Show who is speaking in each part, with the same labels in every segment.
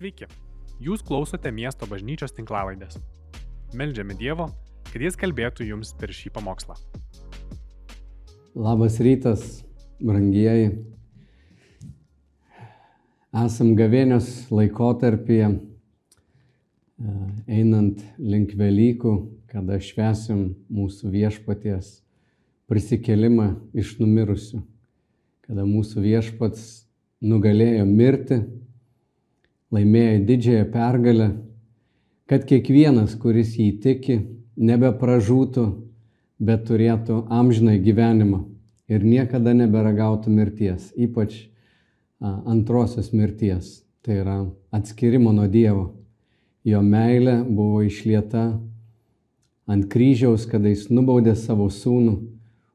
Speaker 1: Sveiki, jūs klausote miesto bažnyčios tinklavaidės. Meldžiame Dievo, kad Jis kalbėtų jums per šį pamokslą.
Speaker 2: Labas rytas, brangieji. Esam gavėnios laikotarpyje, e, einant link Velykų, kada švesim mūsų viešpaties prisikelimą iš numirusių, kada mūsų viešpats nugalėjo mirti, laimėjo didžiąją pergalę, kad kiekvienas, kuris jį tiki, nebepražūtų, bet turėtų amžinai gyvenimą ir niekada neberagautų mirties, ypač antrosios mirties, tai yra atskirimo nuo Dievo. Jo meilė buvo išlieta ant kryžiaus, kada jis nubaudė savo sūnų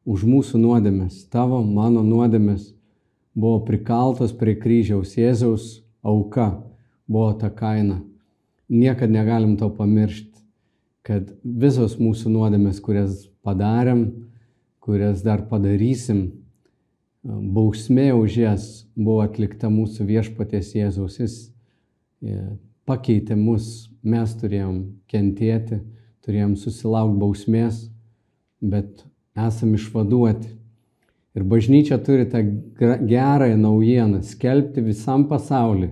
Speaker 2: už mūsų nuodėmės. Tavo, mano nuodėmės buvo prikaltos prie kryžiaus Jėzaus auka buvo ta kaina. Niekad negalim to pamiršti, kad visos mūsų nuodėmės, kurias padarėm, kurias dar padarysim, bausmė už jas buvo atlikta mūsų viešpaties Jėzaus. Jis e, pakeitė mus, mes turėjom kentėti, turėjom susilaukti bausmės, bet esam išvaduoti. Ir bažnyčia turi tą gerąją naujieną skelbti visam pasauliu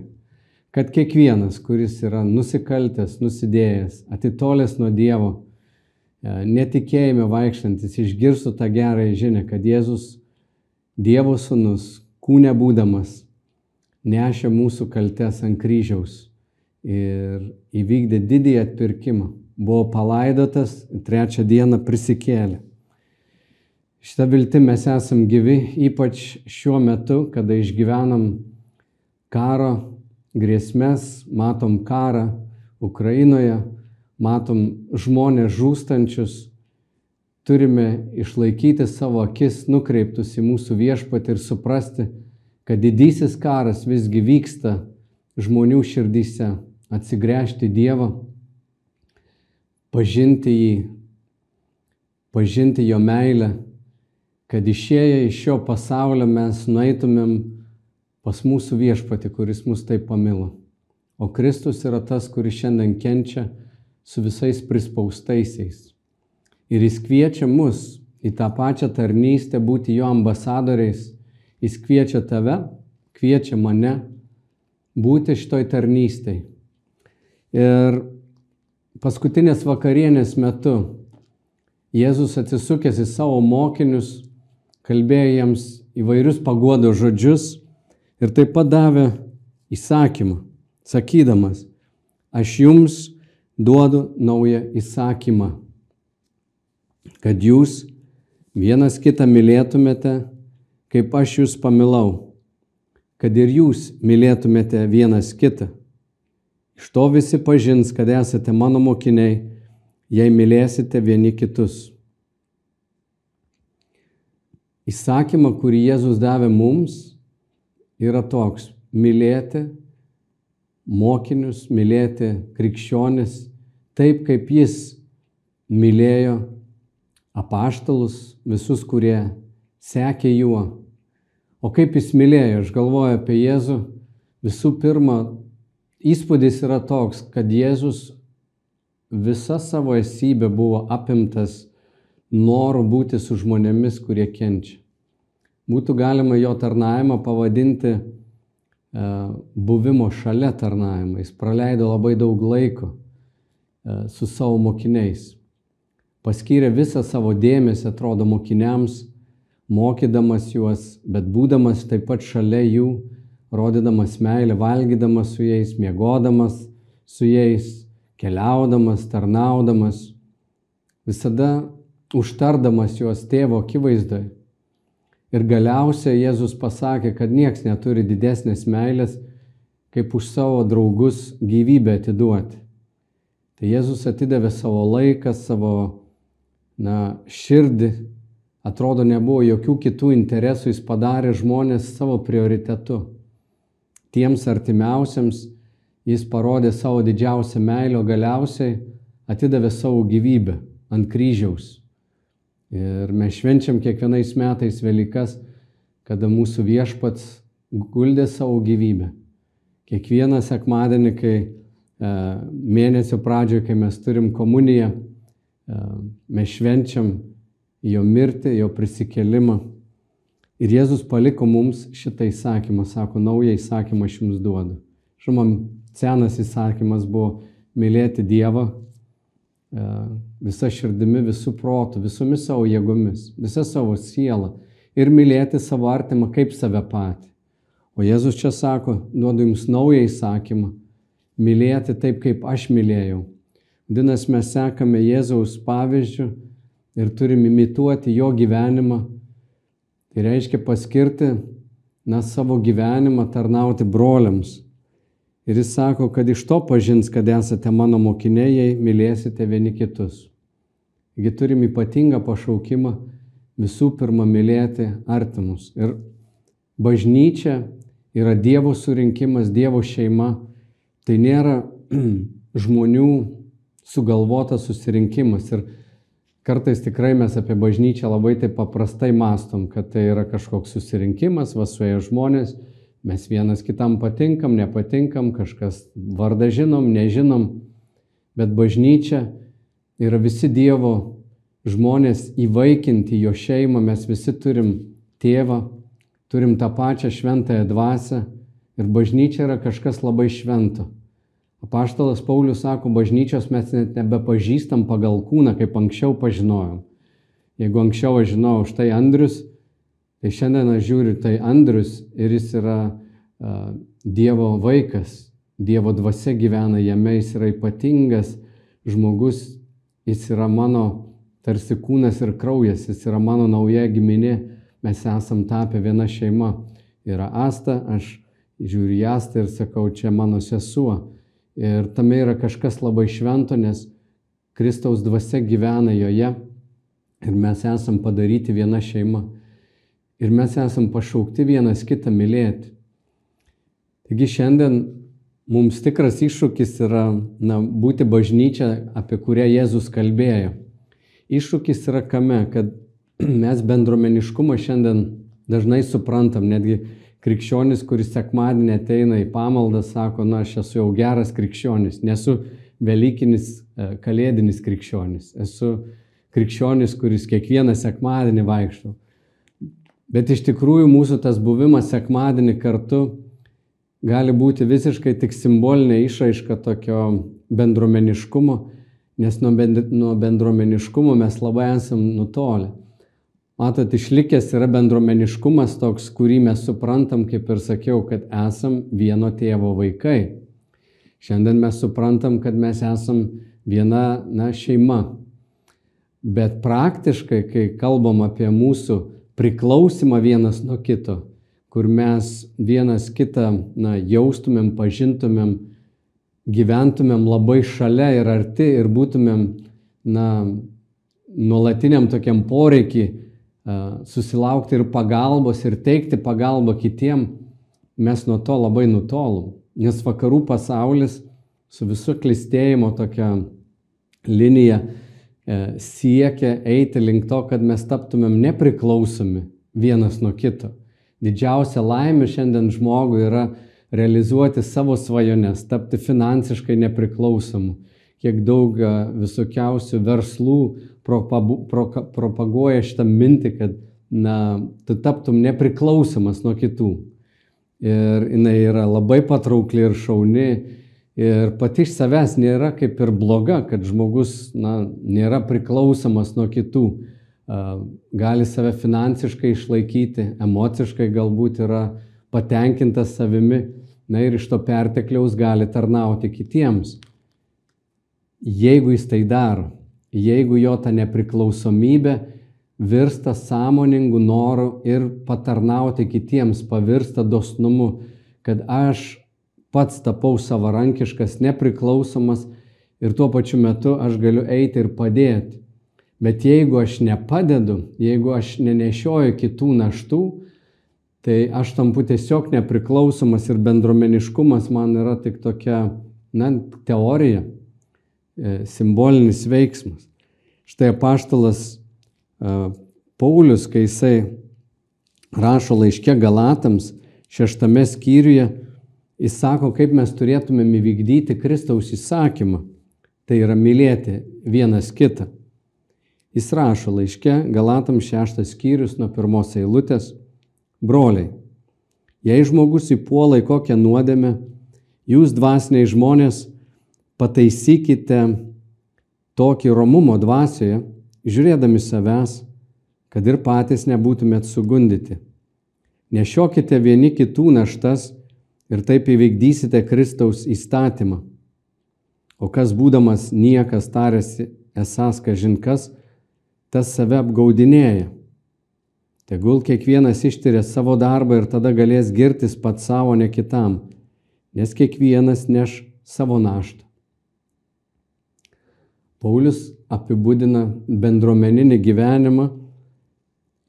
Speaker 2: kad kiekvienas, kuris yra nusikaltęs, nusidėjęs, atitolęs nuo Dievo, e, netikėjime vaikštantis, išgirstų tą gerąją žinę, kad Jėzus, Dievo sūnus, kūne būdamas, nešė mūsų kaltes ant kryžiaus ir įvykdė didįjį atpirkimą. Buvo palaidotas, trečią dieną prisikėlė. Šitą viltį mes esam gyvi, ypač šiuo metu, kada išgyvenam karo grėsmes, matom karą Ukrainoje, matom žmonės žūstančius, turime išlaikyti savo akis nukreiptus į mūsų viešpatį ir suprasti, kad didysis karas visgi vyksta žmonių širdyse, atsigręžti Dievą, pažinti jį, pažinti jo meilę, kad išėję iš šio pasaulio mes nueitumėm pas mūsų viešpati, kuris mus taip pamilo. O Kristus yra tas, kuris šiandien kenčia su visais prispaustaisiais. Ir jis kviečia mus į tą pačią tarnystę būti jo ambasadoriais. Jis kviečia tave, kviečia mane būti šitoj tarnystėj. Ir paskutinės vakarienės metu Jėzus atsisukęs į savo mokinius, kalbėjo jiems įvairius paguodo žodžius ir taip pat davė įsakymą, sakydamas, aš jums duodu naują įsakymą, kad jūs vienas kitą mylėtumėte, kaip aš jūs pamilau, kad ir jūs mylėtumėte vienas kitą. Iš to visi pažins, kad esate mano mokiniai, jei mylėsite vieni kitus. Įsakymą, kurį Jėzus davė mums, yra toks - mylėti mokinius, mylėti krikščionis taip, kaip jis mylėjo apaštalus, visus, kurie sekė juo. O kaip jis mylėjo, aš galvoju apie Jėzų, visų pirma, įspūdis yra toks, kad Jėzus visa savo esybė buvo apimtas noru būti su žmonėmis, kurie kenčia būtų galima jo tarnavimą pavadinti e, buvimo šalia tarnavimą. Jis praleido labai daug laiko e, su savo mokiniais. Paskyrė visą savo dėmesį, atrodo, mokiniams, mokydamas juos, bet būdamas taip pat šalia jų, rodydamas meilę, valgydamas su jais, miegodamas su jais, keliaudamas, tarnaudamas, visada užtardamas juos tėvo akivaizdoje Ir galiausiai Jėzus pasakė, kad nieks neturi didesnės meilės, kaip už savo draugus gyvybę atiduoti. Tai Jėzus atidavė savo laiką, savo na, širdį, atrodo nebuvo jokių kitų interesų, jis padarė žmonės savo prioritetu. Tiems artimiausiams jis parodė savo didžiausią meilę, galiausiai atidavė savo gyvybę ant kryžiaus Ir mes švenčiam kiekvienais metais Velykas, kada mūsų viešpats guldė savo gyvybę, Kiekvieną sekmadienį, kai e, mėnesio pradžioje, kai mes turim komuniją, e, mes švenčiam jo mirtį, jo prisikelimą. Ir Jėzus paliko mums šitą įsakymą, sako, naują įsakymą aš jums duodu. Žinoma, senas įsakymas buvo mylėti Dievą visa širdimi, visų protų, visomis savo jėgomis, visa savo siela ir mylėti savo artimą kaip save patį. O Jėzus čia sako, duodu jums naują įsakymą - mylėti taip, kaip aš mylėjau. Dinas mes sekame Jėzaus pavyzdžių ir turim imituoti jo gyvenimą. Tai reiškia paskirti, na, savo gyvenimą tarnauti broliams. Ir jis sako, kad iš to pažins, kad esate mano mokiniai, jei mylėsite vieni kitus. Taigi turim ypatingą pašaukimą visų pirma mylėti artimus. Ir bažnyčia yra Dievo surinkimas, Dievo šeima. Tai nėra žmonių sugalvotas susirinkimas. Ir kartais tikrai mes apie bažnyčią labai taip paprastai mastom, kad tai yra kažkoks susirinkimas, vasuoja žmonės, mes vienas kitam patinkam, nepatinkam, kažkas vardą žinom, nežinom. Bet bažnyčia yra visi Dievo žmonės įvaikinti jo šeimą, mes visi turim tėvą, turim tą pačią šventąją dvasę ir bažnyčia yra kažkas labai švento. Apaštalas Paulius sako, bažnyčios mes net nebepažįstam pagal kūną, kaip anksčiau pažinojom. Jeigu anksčiau aš žinojau štai Andrius, tai šiandien aš žiūriu, tai Andrius ir jis yra uh, Dievo vaikas, Dievo dvasia gyvena jame, jis yra ypatingas žmogus, jis yra mano tarsi kūnas ir kraujas, jis yra mano nauja giminė, mes esam tapę viena šeima. Yra Asta, aš žiūriu į Astą ir sakau, čia mano sesuo. Ir tame yra kažkas labai švento, nes Kristaus dvasia gyvena joje ir mes esam padaryti viena šeima. Ir mes esam pašaukti vienas kitą mylėti. Taigi šiandien mums tikras iššūkis yra na, būti bažnyčia, apie kurią Jėzus kalbėjo. Iššūkis yra kame, kad mes bendromeniškumą šiandien dažnai suprantam, netgi krikščionis, kuris sekmadienį ateina į pamaldą, sako, na, aš esu jau geras krikščionis, nesu Velykinis, e, kalėdinis krikščionis, esu krikščionis, kuris kiekvieną sekmadienį vaikšto. Bet iš tikrųjų mūsų tas buvimas sekmadienį kartu gali būti visiškai tik simbolinė išraiška tokio bendromeniškumo, nes nuo bendromeniškumo mes labai esam nutolę. Matot, išlikęs yra bendromeniškumas toks, kurį mes suprantam, kaip ir sakiau, kad esam vieno tėvo vaikai. Šiandien mes suprantam, kad mes esam viena na, šeima. Bet praktiškai, kai kalbam apie mūsų priklausimą vienas nuo kito, kur mes vienas kitą na, jaustumėm, pažintumėm, gyventumėm labai šalia ir arti ir būtumėm na, nuolatiniam tokiam poreikiai susilaukti ir pagalbos ir teikti pagalbą kitiem, mes nuo to labai nutolom. Nes vakarų pasaulis su visu klistėjimo tokia linija siekia eiti link to, kad mes taptumėm nepriklausomi vienas nuo kito. Didžiausia laimė šiandien žmogui yra realizuoti savo svajones, tapti finansiškai nepriklausomu. Kiek daug visokiausių verslų propaguoja šitą mintį, kad na, tu taptum nepriklausomas nuo kitų. Ir jinai yra labai patraukli ir šauni. Ir pati iš savęs nėra kaip ir bloga, kad žmogus na, nėra priklausomas nuo kitų. Gali save finansiškai išlaikyti, emociškai galbūt yra patenkintas savimi, na ir iš to pertekliaus gali tarnauti kitiems. Jeigu jis tai daro, jeigu jo ta nepriklausomybė virsta sąmoningų norų ir patarnauti kitiems, pavirsta dosnumu, kad aš pats tapau savarankiškas, nepriklausomas ir tuo pačiu metu aš galiu eiti ir padėti. Bet jeigu aš nepadedu, jeigu aš nenešioju kitų naštų, tai aš tampu tiesiog nepriklausomas ir bendromeniškumas man yra tik tokia, na, teorija, e, simbolinis veiksmas. Štai apaštalas e, Paulius, kai jisai rašo laiške Galatams šeštame skyriuje, Jis sako, kaip mes turėtumėm įvykdyti Kristaus įsakymą. Tai yra mylėti vienas kitą. Jis rašo laiške Galatam šeštas skyrius nuo pirmos eilutės. Broliai, jei žmogus įpuola į kokią nuodėmę, jūs dvasiniai žmonės pataisykite tokį romumo dvasioje, žiūrėdami savęs, kad ir patys nebūtumėt sugundyti. Nešiokite vieni kitų naštas ir taip įvykdysite Kristaus įstatymą. O kas būdamas niekas tarėsi esas kažinkas, tas save apgaudinėja. Tegul kiekvienas ištyrė savo darbą ir tada galės girtis pats savo, ne kitam, nes kiekvienas neš savo naštą. Paulius apibūdina bendruomeninį gyvenimą,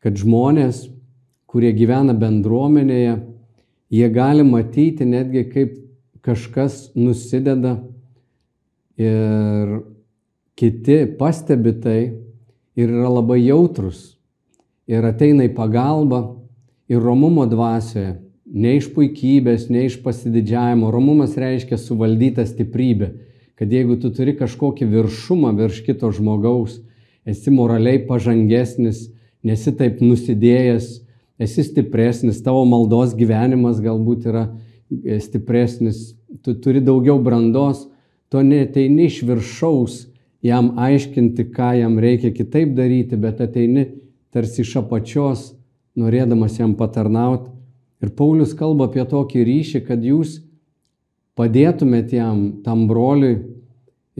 Speaker 2: kad žmonės, kurie gyvena bendruomenėje, jie gali matyti netgi kaip kažkas nusideda ir kiti pastebi tai ir yra labai jautrus ir ateina į pagalbą ir romumo dvasioje, ne iš puikybės, ne iš pasididžiavimo. Romumas reiškia suvaldytą stiprybę, kad jeigu tu turi kažkokį viršumą virš kito žmogaus, esi moraliai pažangesnis, nesi taip nusidėjęs, esi stipresnis, tavo maldos gyvenimas galbūt yra e, stipresnis, tu turi daugiau brandos, tu neteini iš viršaus jam aiškinti, ką jam reikia kitaip daryti, bet ateini tarsi iš apačios, norėdamas jam patarnauti. Ir Paulius kalba apie tokį ryšį, kad jūs padėtumėt jam, tam broliui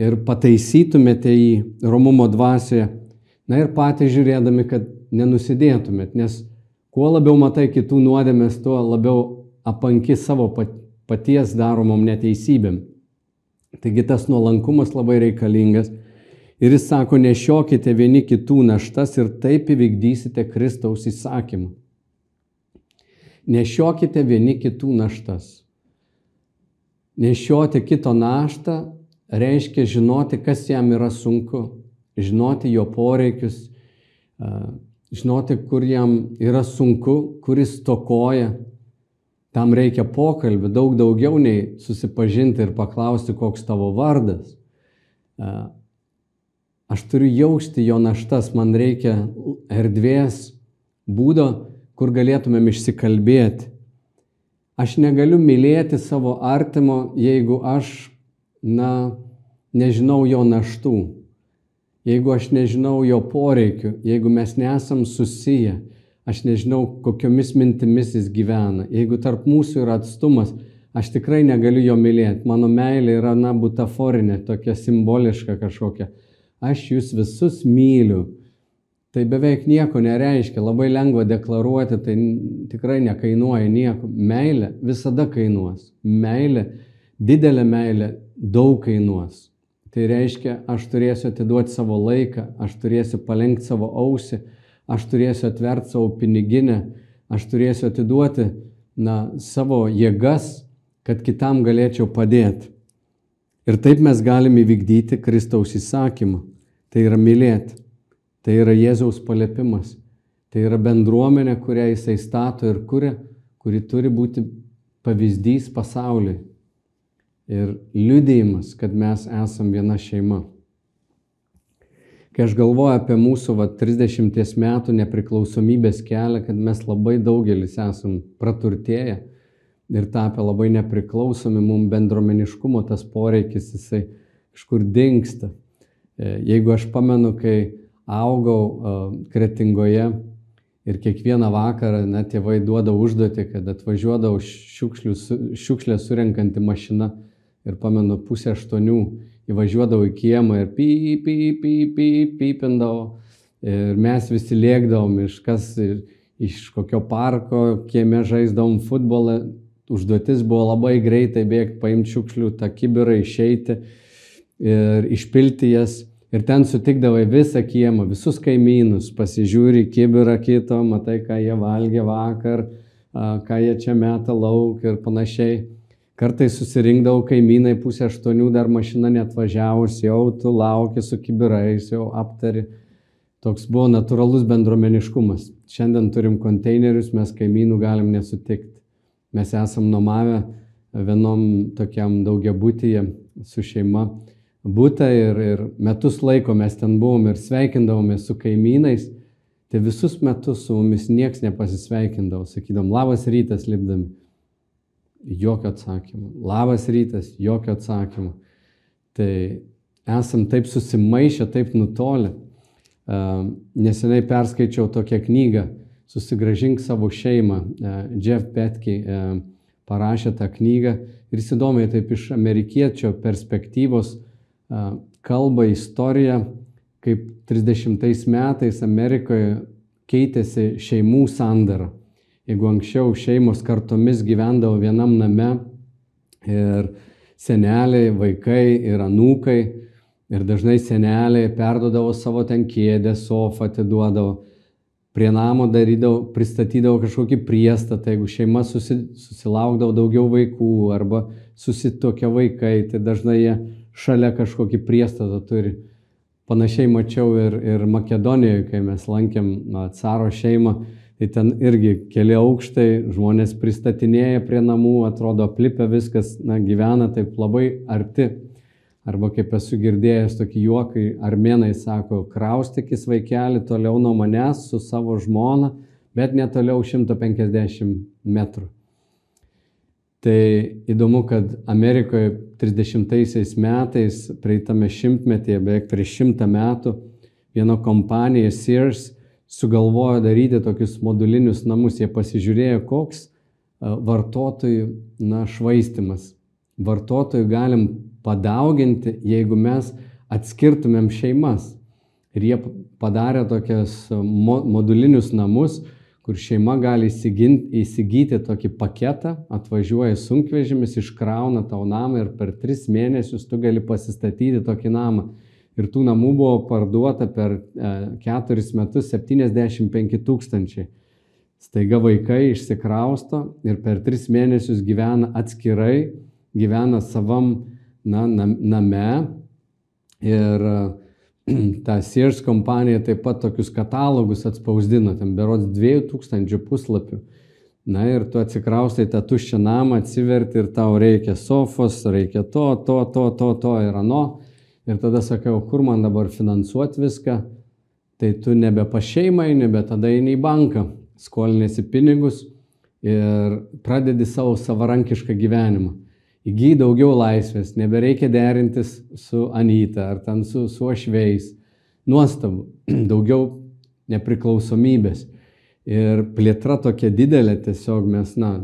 Speaker 2: ir pataisytumėte jį romumo dvasioje. Na ir patys žiūrėdami, kad nenusidėtumėt, nes kuo labiau matai kitų nuodėmės, tuo labiau apanki savo paties daromom neteisybėm. Taigi tas nuolankumas labai reikalingas. Ir jis sako, nešiokite vieni kitų naštas ir taip įvykdysite Kristaus įsakymą. Nešiokite vieni kitų naštas. Nešioti kito naštą reiškia žinoti, kas jam yra sunku, žinoti jo poreikius, žinoti, kur jam yra sunku, kuris tokoja, Tam reikia pokalbį daug daugiau nei susipažinti ir paklausti, koks tavo vardas. Aš turiu jausti jo naštas, man reikia erdvės, būdo, kur galėtumėm išsikalbėti. Aš negaliu mylėti savo artimo, jeigu aš, na, nežinau jo naštų, jeigu aš nežinau jo poreikių, jeigu mes nesam susiję, aš nežinau, kokiomis mintimis jis gyvena. Jeigu tarp mūsų yra atstumas, aš tikrai negaliu jo mylėti. Mano meilė yra, na, butaforinė, tokia simboliška kažkokia. Aš jūs visus myliu. Tai beveik nieko nereiškia, labai lengva deklaruoti, tai tikrai nekainuoja nieko. Meilė visada kainuos. Meilė, didelė meilė daug kainuos. Tai reiškia, aš turėsiu atiduoti savo laiką, aš turėsiu palenkti savo ausį, aš turėsiu atverti savo piniginę, aš turėsiu atiduoti na, savo jėgas, kad kitam galėčiau padėti. Ir taip mes galime įvykdyti Kristaus įsakymą. Tai yra mylėti. Tai yra Jėzaus palėpimas. Tai yra bendruomenė, kurią jisai stato ir kuria, kuri turi būti pavyzdys pasauliui. Ir liudėjimas, kad mes esam viena šeima. Kai aš galvoju apie mūsų va, 30 metų nepriklausomybės kelią, kad mes labai daugelis esam praturtėję ir tapę labai nepriklausomi, mums bendromeniškumo tas poreikis, jisai kažkur dinksta. E, jeigu aš pamenu, kai augau kretingoje ir kiekvieną vakarą net tėvai duoda užduotį, kad atvažiuodavo šiukšlę surenkanti mašina ir pamenu pusę aštuonių įvažiuodavo į kiemą ir pyp, pyp, pyp, pyp, pypindavo. Ir mes visi lėkdavom iš kas, iš kokio parko, kieme žaisdavom futbolą. Užduotis buvo labai greitai bėgti, paimti šiukšlių, tą kibirą išeiti ir išpilti jas. Ir ten sutikdavai visą kiemą, visus kaimynus, pasižiūri kibirą kito, matai, ką jie valgė vakar, ką jie čia meta lauk ir panašiai. Kartais susirinkdavau kaimynai pusę aštuonių, dar mašina net važiavus, jau tu lauki su kibirais, jau aptari. Toks buvo natūralus bendromeniškumas. Šiandien turim konteinerius, mes kaimynų galim nesutikti. Mes esam nuomavę vienom tokiam daugiabutyje su šeima būtą ir, ir metus laiko mes ten buvom ir sveikindavomės su kaimynais. Tai visus metus su mumis nieks nepasisveikindavo, sakydam, labas rytas lipdami. Jokio atsakymo. Labas rytas, jokio atsakymo. Tai esam taip susimaišę, taip nutolę. Neseniai perskaičiau tokią knygą Susigražink savo šeimą. Jeff Petke parašė tą knygą ir jis įdomiai taip iš amerikiečio perspektyvos kalba istoriją, kaip 30 metais Amerikoje keitėsi šeimų sandara. Jeigu anksčiau šeimos kartomis gyvendavo vienam name ir seneliai, vaikai ir anūkai, ir dažnai seneliai perdodavo savo ten kėdę, sofą atiduodavo, prie namo darydavo, pristatydavo kažkokį priestatą, jeigu šeima susi, susilaukdavo daugiau vaikų arba susitokia vaikai, tai dažnai jie šalia kažkokį priestatą turi. Panašiai mačiau ir, ir Makedonijoje, kai mes lankėm na, caro šeimą, tai ten irgi keli aukštai, žmonės pristatinėja prie namų, atrodo aplipę viskas, na, gyvena taip labai arti Arba kaip esu girdėjęs tokį juokai, armenai sako, kraustikis vaikeli toliau nuo manęs su savo žmona, bet netoliau 150 metrų. Tai įdomu, kad Amerikoje 30 metais, praeitame šimtmetyje, beveik prieš šimtą metų, viena kompanija Sears sugalvojo daryti tokius modulinius namus. Jie pasižiūrėjo, koks vartotojų na, švaistimas. Vartotojų galim padauginti, jeigu mes atskirtumėm šeimas. Ir jie padarė tokias modulinius namus, kur šeima gali įsigyti, įsigyti tokį paketą, atvažiuoja sunkvežimis, iškrauna tau namą ir per tris mėnesius tu gali pasistatyti tokį namą. Ir tų namų buvo parduota per e, keturis metus 75 tūkstančiai. Staiga vaikai išsikrausto ir per tris mėnesius gyvena atskirai, gyvena savam na, name. Ir ta Sears kompanija taip pat tokius katalogus atspausdino, ten berods 2000 puslapių. Na ir tu atsikraustai tą tuščią namą, atsiverti ir tau reikia sofos, reikia to, to, to, to, to ir ano. Ir tada sakiau, kur man dabar finansuoti viską. Tai tu nebe pašeimai, nebe tada eini į banką, skolinėsi pinigus ir pradedi savo savarankišką gyvenimą įgyji daugiau laisvės, nebereikia derintis su Anyta ar ten su, su Ašveis. Nuostabu, daugiau nepriklausomybės. Ir plėtra tokia didelė, tiesiog mes, na,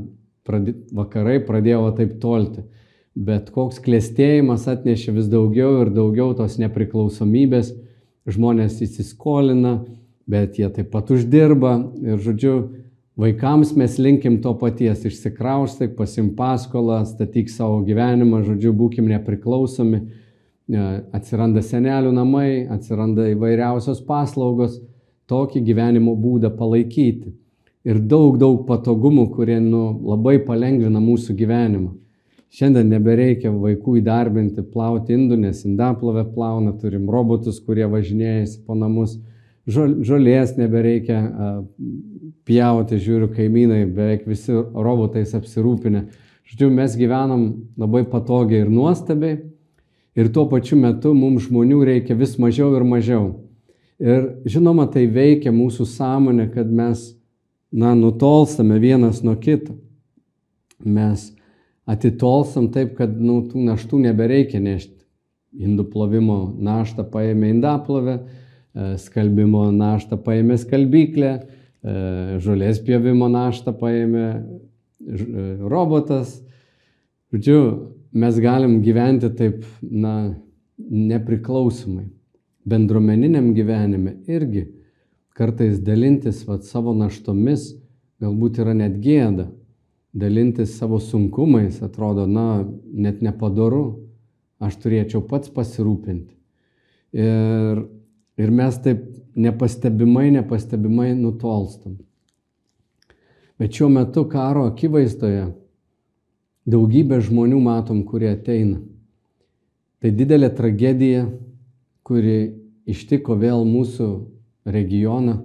Speaker 2: pradė, vakarai pradėjo taip tolti. Bet koks klėstėjimas atnešė vis daugiau ir daugiau tos nepriklausomybės, žmonės įsiskolina, bet jie taip pat uždirba. Ir, žodžiu, Vaikams mes linkim to paties, išsikraustik, pasim paskolą, statyk savo gyvenimą, žodžiu, būkim nepriklausomi, e, atsiranda senelių namai, atsiranda įvairiausios paslaugos, tokį gyvenimo būdą palaikyti. Ir daug, daug patogumų, kurie nu, labai palengvina mūsų gyvenimą. Šiandien nebereikia vaikų įdarbinti, plauti indų, nes indaplovę plauna, turim robotus, kurie važinėjasi po namus, žolės nebereikia pjauti, žiūriu, kaimynai beveik visi robotais apsirūpinę. Žodžiu, mes gyvenam labai patogiai ir nuostabiai ir tuo pačiu metu mums žmonių reikia vis mažiau ir mažiau. Ir žinoma, tai veikia mūsų sąmonę, kad mes, na, nutolstame vienas nuo kito. Mes atitolstam taip, kad, nu, tų naštų nebereikia nešti. Indų plovimo naštą paėmė indaplovę, e, skalbimo naštą paėmė skalbyklę, E, žolės pjovimo naštą paėmė e, robotas. Žodžiu, mes galim gyventi taip, na, nepriklausomai. Bendruomeniniam gyvenime irgi kartais dalintis vat, savo naštomis galbūt yra net gėda. Dalintis savo sunkumais atrodo, na, net nepadoru. Aš turėčiau pats pasirūpinti. Ir, ir mes taip nepastebimai, nepastebimai nutolstam. Bet šiuo metu karo akivaizdoje daugybę žmonių matom, kurie ateina. Tai didelė tragedija, kuri ištiko vėl mūsų regioną.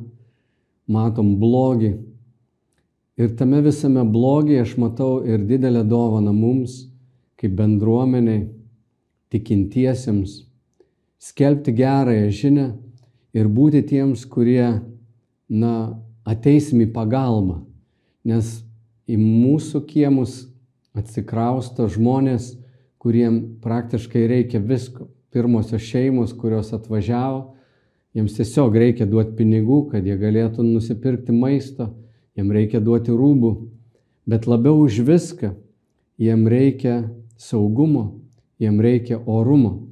Speaker 2: Matom blogį. Ir tame visame blogyje aš matau ir didelę dovaną mums, kaip bendruomeniai, tikintiesiems, skelbti gerąją žinę ir būti tiems, kurie, na, ateisim į pagalbą. Nes į mūsų kiemus atsikrausto žmonės, kuriem praktiškai reikia visko. Pirmosios šeimos, kurios atvažiavo, jiems tiesiog reikia duoti pinigų, kad jie galėtų nusipirkti maisto, jiems reikia duoti rūbų, bet labiau už viską jiems reikia saugumo, jiems reikia orumo.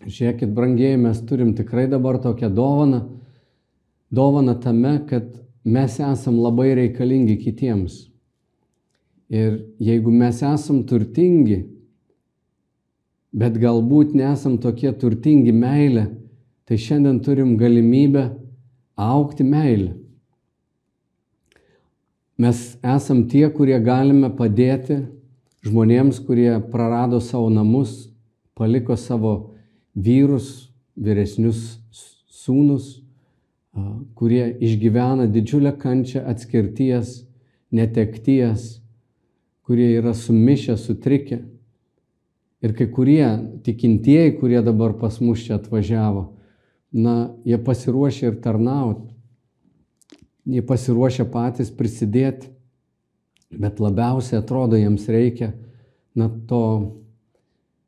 Speaker 2: Žiūrėkit, brangieji, mes turim tikrai dabar tokią dovaną, dovaną tame, kad mes esam labai reikalingi kitiems. Ir jeigu mes esam turtingi, bet galbūt nesam tokie turtingi meilė, tai šiandien turim galimybę aukti meilę. Mes esam tie, kurie galime padėti žmonėms, kurie prarado savo namus, paliko savo vyrus, vyresnius sūnus, kurie išgyvena didžiulę kančią atskirties, netekties, kurie yra sumišę, sutrikę. Ir kai kurie tikintieji, kurie dabar pas mus čia atvažiavo, na, jie pasiruošia ir tarnauti. Jie pasiruošia patys prisidėti, bet labiausiai atrodo jiems reikia, na, to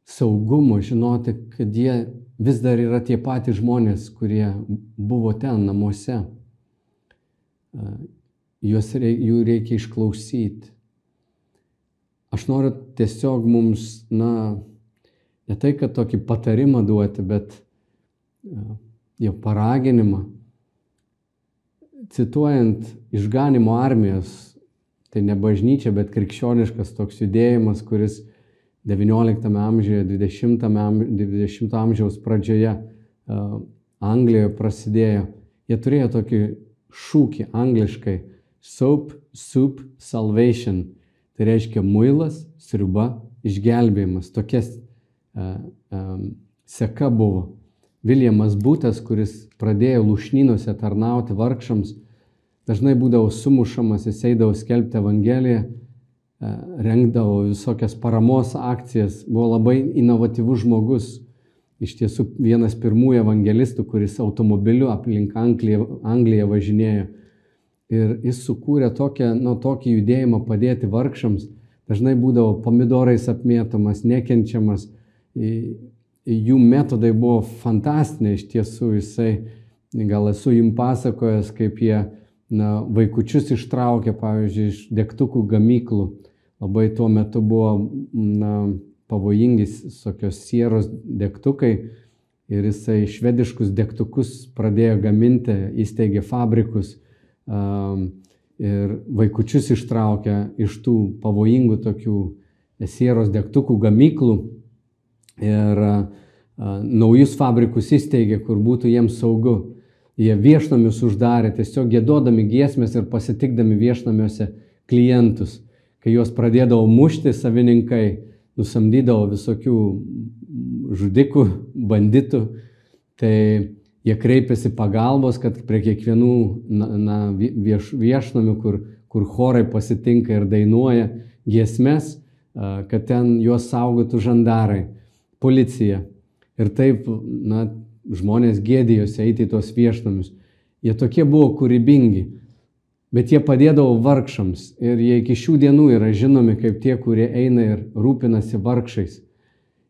Speaker 2: saugumo, žinoti, kad jie vis dar yra tie patys žmonės, kurie buvo ten namuose. Juos reik, jų reikia išklausyti. Aš noriu tiesiog mums, na, ne tai, kad tokį patarimą duoti, bet jau paraginimą. Cituojant išganimo armijos, tai ne bažnyčia, bet krikščioniškas toks judėjimas, kuris XIX amžiuje, XX 20 amžiaus pradžioje Anglijoje prasidėjo. Jie turėjo tokį šūkį angliškai Soap, Soup, Salvation Tai reiškia muilas, sriuba, išgelbėjimas. Tokia uh, um, seka buvo. Viljamas Būtas, kuris pradėjo lušnynuose tarnauti vargšams, dažnai būdavo sumušamas, jis eidavo skelbti Evangeliją, uh, rengdavo visokias paramos akcijas, buvo labai inovatyvus žmogus. Iš tiesų vienas pirmųjų evangelistų, kuris automobiliu aplink Angliją, Angliją važinėjo Ir jis sukūrė tokią, nu, tokį judėjimą padėti vargšams. Dažnai būdavo pomidorais apmėtomas, nekenčiamas. Jų metodai buvo fantastiniai iš tiesų. Jisai, gal esu jums pasakojęs, kaip jie na, vaikučius ištraukė, pavyzdžiui, iš degtukų gamyklų. Labai tuo metu buvo na, pavojingi tokios sieros degtukai. Ir jisai švediškus degtukus pradėjo gaminti, įsteigė fabrikus ir vaikučius ištraukia iš tų pavojingų tokių sieros degtukų gamyklų ir naujus fabrikus įsteigė, kur būtų jiems saugu. Jie viešnamius uždarė, tiesiog gėdodami giesmės ir pasitikdami viešnamiuose klientus. Kai juos pradėdavo mušti savininkai, nusamdydavo visokių žudikų, banditų, tai jie kreipiasi pagalbos, kad prie kiekvienų na, na, vieš, viešnamių, kur, kur chorai pasitinka ir dainuoja giesmes, kad ten juos saugotų žandarai, policija. Ir taip na, žmonės gėdėjosi eiti į tuos viešnamius. Jie tokie buvo kūrybingi, bet jie padėdavo vargšams ir jie iki šių dienų yra žinomi kaip tie, kurie eina ir rūpinasi vargšais.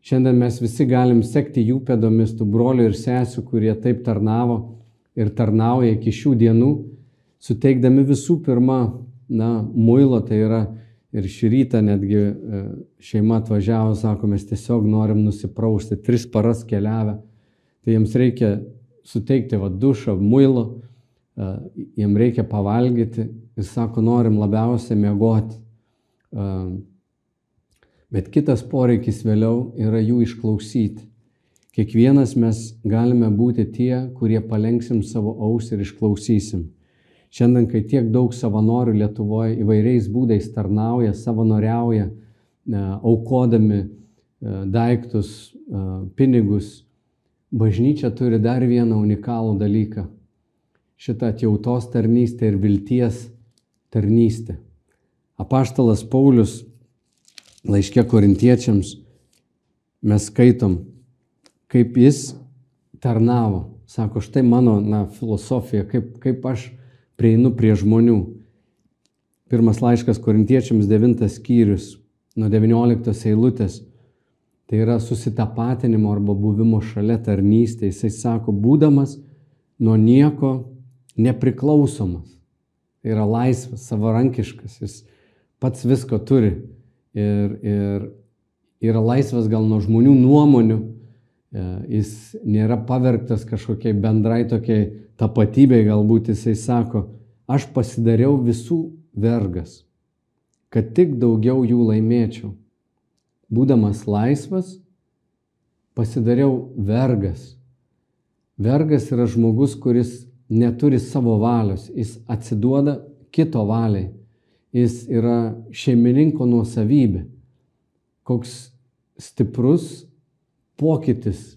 Speaker 2: Šiandien mes visi galim sekti jų pėdomis, tų brolių ir sesijų, kurie taip tarnavo ir tarnauja iki šių dienų, suteikdami visų pirma, na, muilo, tai yra ir šį rytą netgi e, šeima atvažiavo, sako, mes tiesiog norim nusiprausti, tris paras keliavę, tai jiems reikia suteikti va dušą, muilo, e, jiems reikia pavalgyti ir sako, norim labiausiai miegoti. E, Bet kitas poreikis vėliau yra jų išklausyti. Kiekvienas mes galime būti tie, kurie palenksim savo ausį ir išklausysim. Šiandien, kai tiek daug savanorių Lietuvoje įvairiais būdais tarnauja, savanoriauja, e, aukodami e, daiktus, e, pinigus, bažnyčia turi dar vieną unikalų dalyką. Šitą atjautos tarnystę ir vilties tarnystė. Apaštalas Paulius laiškė korintiečiams mes skaitom, kaip jis tarnavo. Sako, štai mano na, filosofija, kaip, kaip aš prieinu prie žmonių. Pirmas laiškas korintiečiams devintas skyrius nuo 19 eilutės. Tai yra susitapatinimo arba buvimo šalia tarnystė. Jisai sako, būdamas nuo nieko nepriklausomas. Tai yra laisvas, savarankiškas, jis pats visko turi. Ir, ir yra laisvas gal nuo žmonių nuomonių, e, jis nėra pavergtas kažkokiai bendrai tokiai tapatybei, galbūt jisai sako, aš pasidariau visų vergas, kad tik daugiau jų laimėčiau. Būdamas laisvas, pasidariau vergas. Vergas yra žmogus, kuris neturi savo valios, jis atsiduoda kito valiai, jis yra šeimininko nuosavybė. Koks stiprus pokytis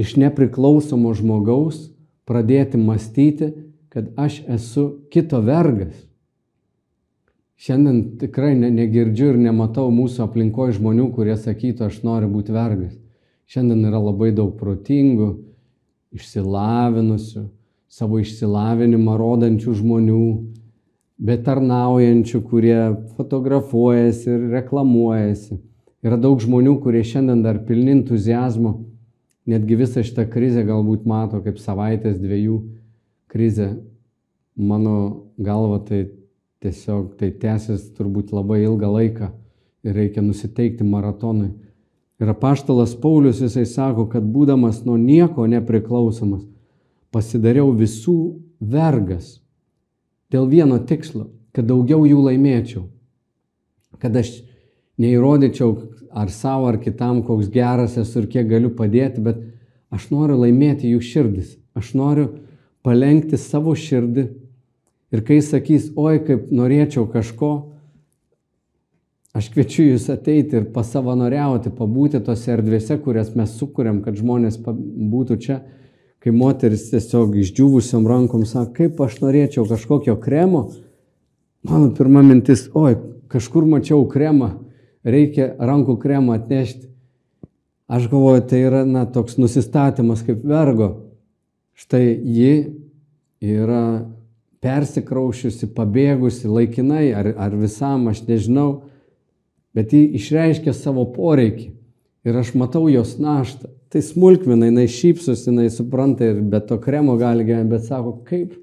Speaker 2: iš nepriklausomo žmogaus pradėti mąstyti, kad aš esu kito vergas. Šiandien tikrai ne, negirdžiu ir nematau mūsų aplinkoje žmonių, kurie sakytų, aš noriu būti vergas. Šiandien yra labai daug protingų, išsilavinusių, savo išsilavinimą rodančių žmonių, bet tarnaujančių, kurie fotografuojasi ir reklamuojasi. Yra daug žmonių, kurie šiandien dar pilni entuzijazmo, netgi visą šitą krizę galbūt mato kaip savaitės dviejų krizę. Mano galva tai tiesiog tai tęsis turbūt labai ilgą laiką ir reikia nusiteikti maratonui. Ir apaštalas Paulius jisai sako, kad būdamas nuo nieko nepriklausomas, pasidariau visų vergas dėl vieno tikslo, kad daugiau jų laimėčiau, kad aš neįrodyčiau ar savo, ar kitam, koks geras esu ir kiek galiu padėti, bet aš noriu laimėti jų širdis. Aš noriu palenkti savo širdį ir kai sakys, oi, kaip norėčiau kažko, aš kviečiu jūs ateiti ir pasavanoriauti, pabūti tose erdvėse, kurias mes sukūrėm, kad žmonės būtų čia, kai moteris tiesiog išdžiūvusiam rankom sako, kaip aš norėčiau kažkokio kremo, mano pirma mintis, oi, kažkur mačiau kremą, reikia rankų kremą atnešti. Aš galvoju, tai yra na, toks nusistatymas kaip vergo. Štai ji yra persikraušiusi, pabėgusi laikinai ar, ar visam, aš nežinau, bet ji išreiškia savo poreikį ir aš matau jos naštą. Tai smulkmena, jinai šypsosi, jinai supranta ir be to kremo gali gyventi, bet sako, kaip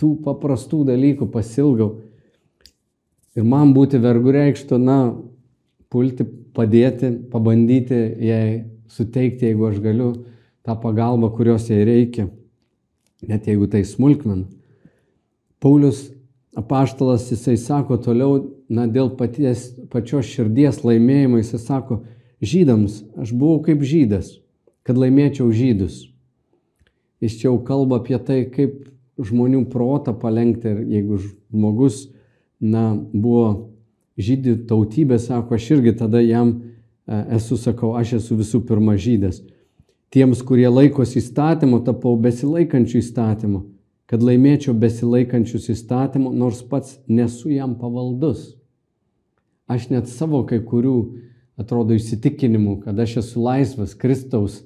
Speaker 2: tų paprastų dalykų pasilgau. Ir man būti vergu reikštų, na, pulti, padėti, pabandyti jai suteikti, jeigu aš galiu, tą pagalbą, kurios jai reikia, net jeigu tai smulkmena. Paulius apaštalas, jisai sako toliau, na, dėl paties, pačios širdies laimėjimo, jisai sako, žydams, aš buvau kaip žydas, kad laimėčiau žydus. Jis čia jau kalba apie tai, kaip žmonių protą palengti ir jeigu žmogus, na, buvo žydų tautybė, sako, aš irgi tada jam e, esu, sakau, aš esu visų pirma žydas. Tiems, kurie laikosi įstatymo, tapau besilaikančių įstatymų, kad laimėčiau besilaikančius įstatymų, nors pats nesu jam pavaldus. Aš net savo kai kurių, atrodo, įsitikinimų, kad aš esu laisvas Kristaus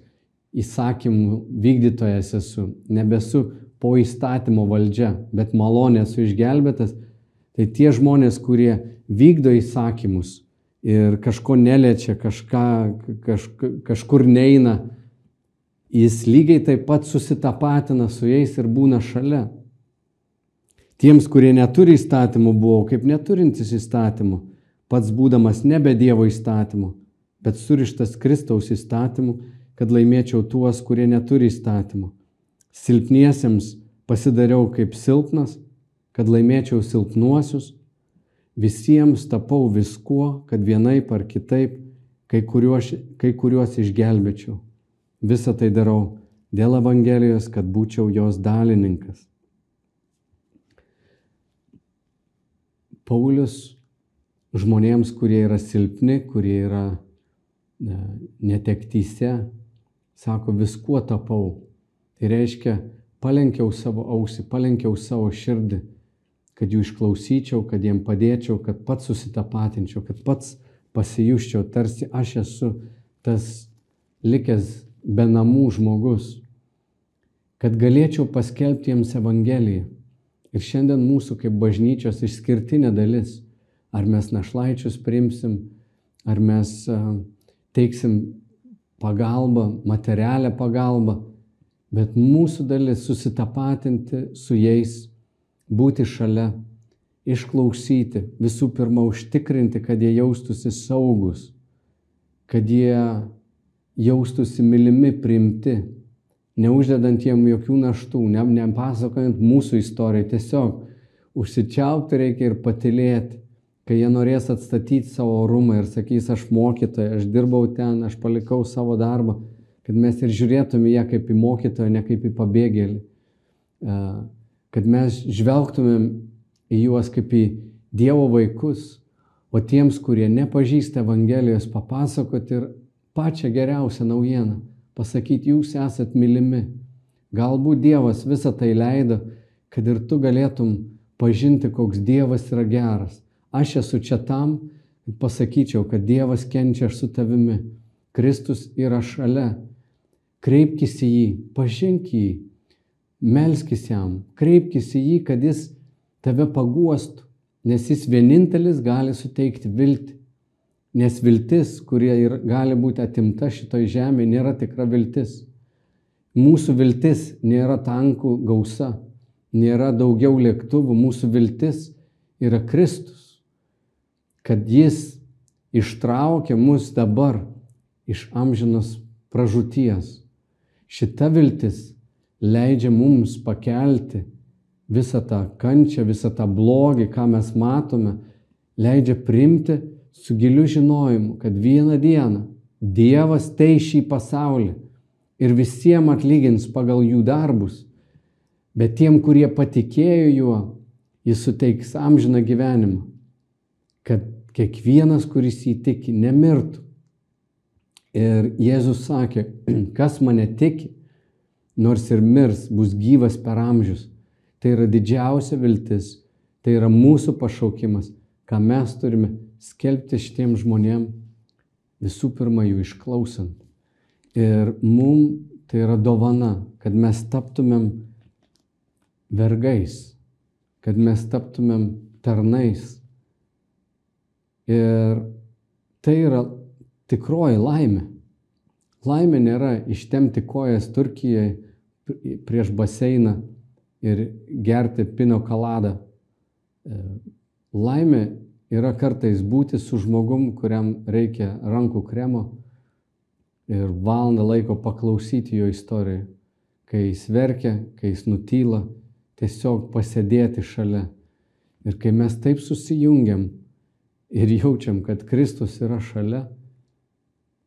Speaker 2: įsakymų vykdytojas esu, nebesu po įstatymo valdžia, bet malonė esu išgelbėtas, tai tie žmonės, kurie vykdo įsakymus ir kažko neliečia, kažką, kaž, kažkur neina, jis lygiai taip pat susitapatina su jais ir būna šalia. Tiems, kurie neturi įstatymų, buvau kaip neturintis įstatymų, pats būdamas nebe Dievo įstatymų, bet surištas Kristaus įstatymų, kad laimėčiau tuos, kurie neturi įstatymų. Silpniesiems pasidariau kaip silpnas, kad laimėčiau silpnuosius Visiems tapau viskuo, kad vienaip ar kitaip kai kuriuos, kai kuriuos išgelbėčiau. Visą tai darau dėl Evangelijos, kad būčiau jos dalininkas. Paulius žmonėms, kurie yra silpni, kurie yra netektyse, sako, viskuo tapau. Tai reiškia, palenkiau savo ausį, palenkiau savo širdį kad jų išklausyčiau, kad jiem padėčiau, kad pats susitapatinčiau, kad pats pasijuščiau, tarsi aš esu tas likęs be namų žmogus, kad galėčiau paskelbti jiems Evangeliją. Ir šiandien mūsų kaip bažnyčios išskirtinė dalis, ar mes našlaičius primsim, ar mes teiksim pagalbą, materialią pagalbą, bet mūsų dalis susitapatinti su jais, būti šalia, išklausyti, visų pirma užtikrinti, kad jie jaustųsi saugus, kad jie jaustųsi mylimi, priimti, neuždedant jiem jokių naštų, ne, nepasakojant mūsų istoriją, tiesiog užsičiaupti reikia ir patilėti, kai jie norės atstatyti savo orumą ir sakys, aš mokytoja, aš dirbau ten, aš palikau savo darbą, kad mes ir žiūrėtume ją kaip į mokytoją, ne kaip į pabėgėlį, kad mes žvelgtumėm į juos kaip į Dievo vaikus, o tiems, kurie nepažįsta Evangelijos, papasakoti ir pačią geriausią naujieną, pasakyti, jūs esat mylimi. Galbūt Dievas visą tai leido, kad ir tu galėtum pažinti, koks Dievas yra geras. Aš esu čia tam, kad pasakyčiau, kad Dievas kenčia su tavimi. Kristus yra šalia. Kreipkis į jį, pažink jį, melskis jam, kreipkis į jį, kad jis tave paguostų, nes jis vienintelis gali suteikti viltį. Nes viltis, kurie ir gali būti atimta šitoj žemėje, nėra tikra viltis. Mūsų viltis nėra tankų gausa, nėra daugiau lėktuvų, mūsų viltis yra Kristus, kad jis ištraukia mus dabar iš amžinos pražūties. Šita viltis leidžia mums pakelti visą tą kančią, visą tą blogį, ką mes matome, leidžia primti su giliu žinojimu, kad vieną dieną Dievas tei šį pasaulį ir visiems atlygins pagal jų darbus, bet tiem, kurie patikėjo juo, jis suteiks amžiną gyvenimą, kad kiekvienas, kuris jį tiki, nemirtų. Ir Jėzus sakė, kas mane tiki, nors ir mirs, bus gyvas per amžius. Tai yra didžiausia viltis, tai yra mūsų pašaukimas, ką mes turime skelbti šitiem žmonėm, visų pirma jų išklausant. Ir mums tai yra dovana, kad mes taptumėm vergais, kad mes taptumėm tarnais. Ir tai yra tikroji laimė. Laimė nėra ištemti kojas Turkijoje prieš baseiną ir gerti pino kaladą. E, laimė yra kartais būti su žmogum, kuriam reikia rankų kremo ir valandą laiko paklausyti jo istoriją. Kai jis verkia, kai jis nutyla, tiesiog pasėdėti šalia. Ir kai mes taip susijungiam ir jaučiam, kad Kristus yra šalia,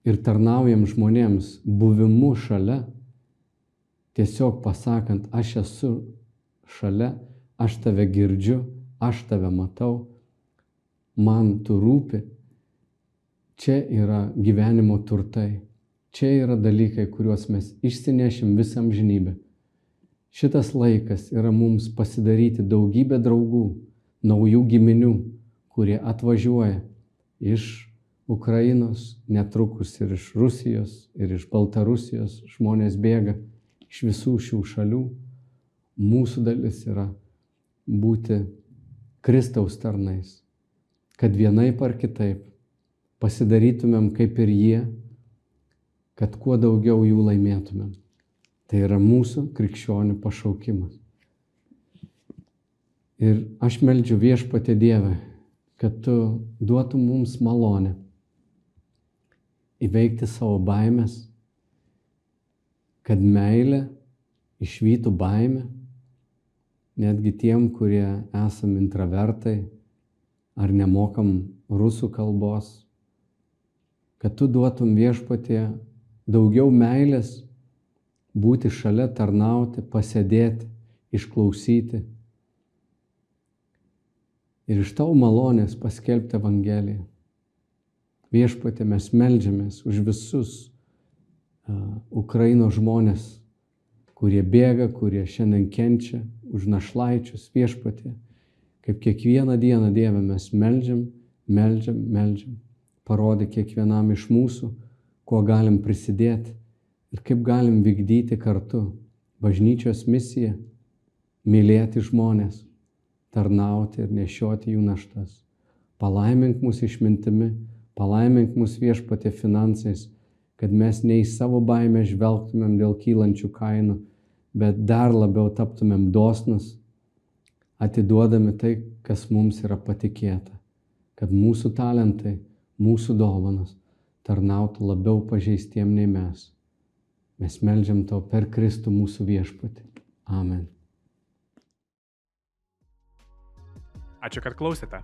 Speaker 2: ir tarnaujam žmonėms buvimu šalia, tiesiog pasakant, aš esu šalia, aš tave girdžiu, aš tave matau, man tu rūpi. Čia yra gyvenimo turtai. Čia yra dalykai, kuriuos mes išsinešim visam žinybę. Šitas laikas yra mums pasidaryti daugybę draugų, naujų giminių, kurie atvažiuoja iš Ukrainos, netrukus ir iš Rusijos, ir iš Baltarusijos žmonės bėga iš visų šių šalių. Mūsų dalis yra būti Kristaus tarnais, kad vienaip ar kitaip pasidarytumėm kaip ir jie, kad kuo daugiau jų laimėtumėm. Tai yra mūsų krikščionių pašaukimas. Ir aš meldžiu viešpatė Dievę, kad tu duotum mums malonę įveikti savo baimės, kad meilė išvytų baimę, netgi tiem, kurie esam intravertai ar nemokam rusų kalbos, kad tu duotum viešpatie daugiau meilės būti šalia, tarnauti, pasėdėti, išklausyti ir iš tavo malonės paskelbti Evangeliją. Viešpatė, mes melžiamės už visus uh, Ukrainos žmonės, kurie bėga, kurie šiandien kenčia, už našlaičius viešpatė, kaip kiekvieną dieną Dieve mes melžiam, melžiam, melžiam. Parodyk kiekvienam iš mūsų, kuo galim prisidėti ir kaip galim vykdyti kartu bažnyčios misiją - mylėti žmonės, tarnauti ir nešioti jų naštas. Palaimink mūsų išmintimi, palaimink mūsų viešpatė finansais, kad mes ne į savo baimę žvelgtumėm dėl kylančių kainų, bet dar labiau taptumėm dosnus, atiduodami tai, kas mums yra patikėta, kad mūsų talentai, mūsų dovanas tarnautų labiau pažeistiem nei mes. Mes melžiam tau per Kristų mūsų viešpatį. Amen.
Speaker 1: Ačiū, kad klausėte.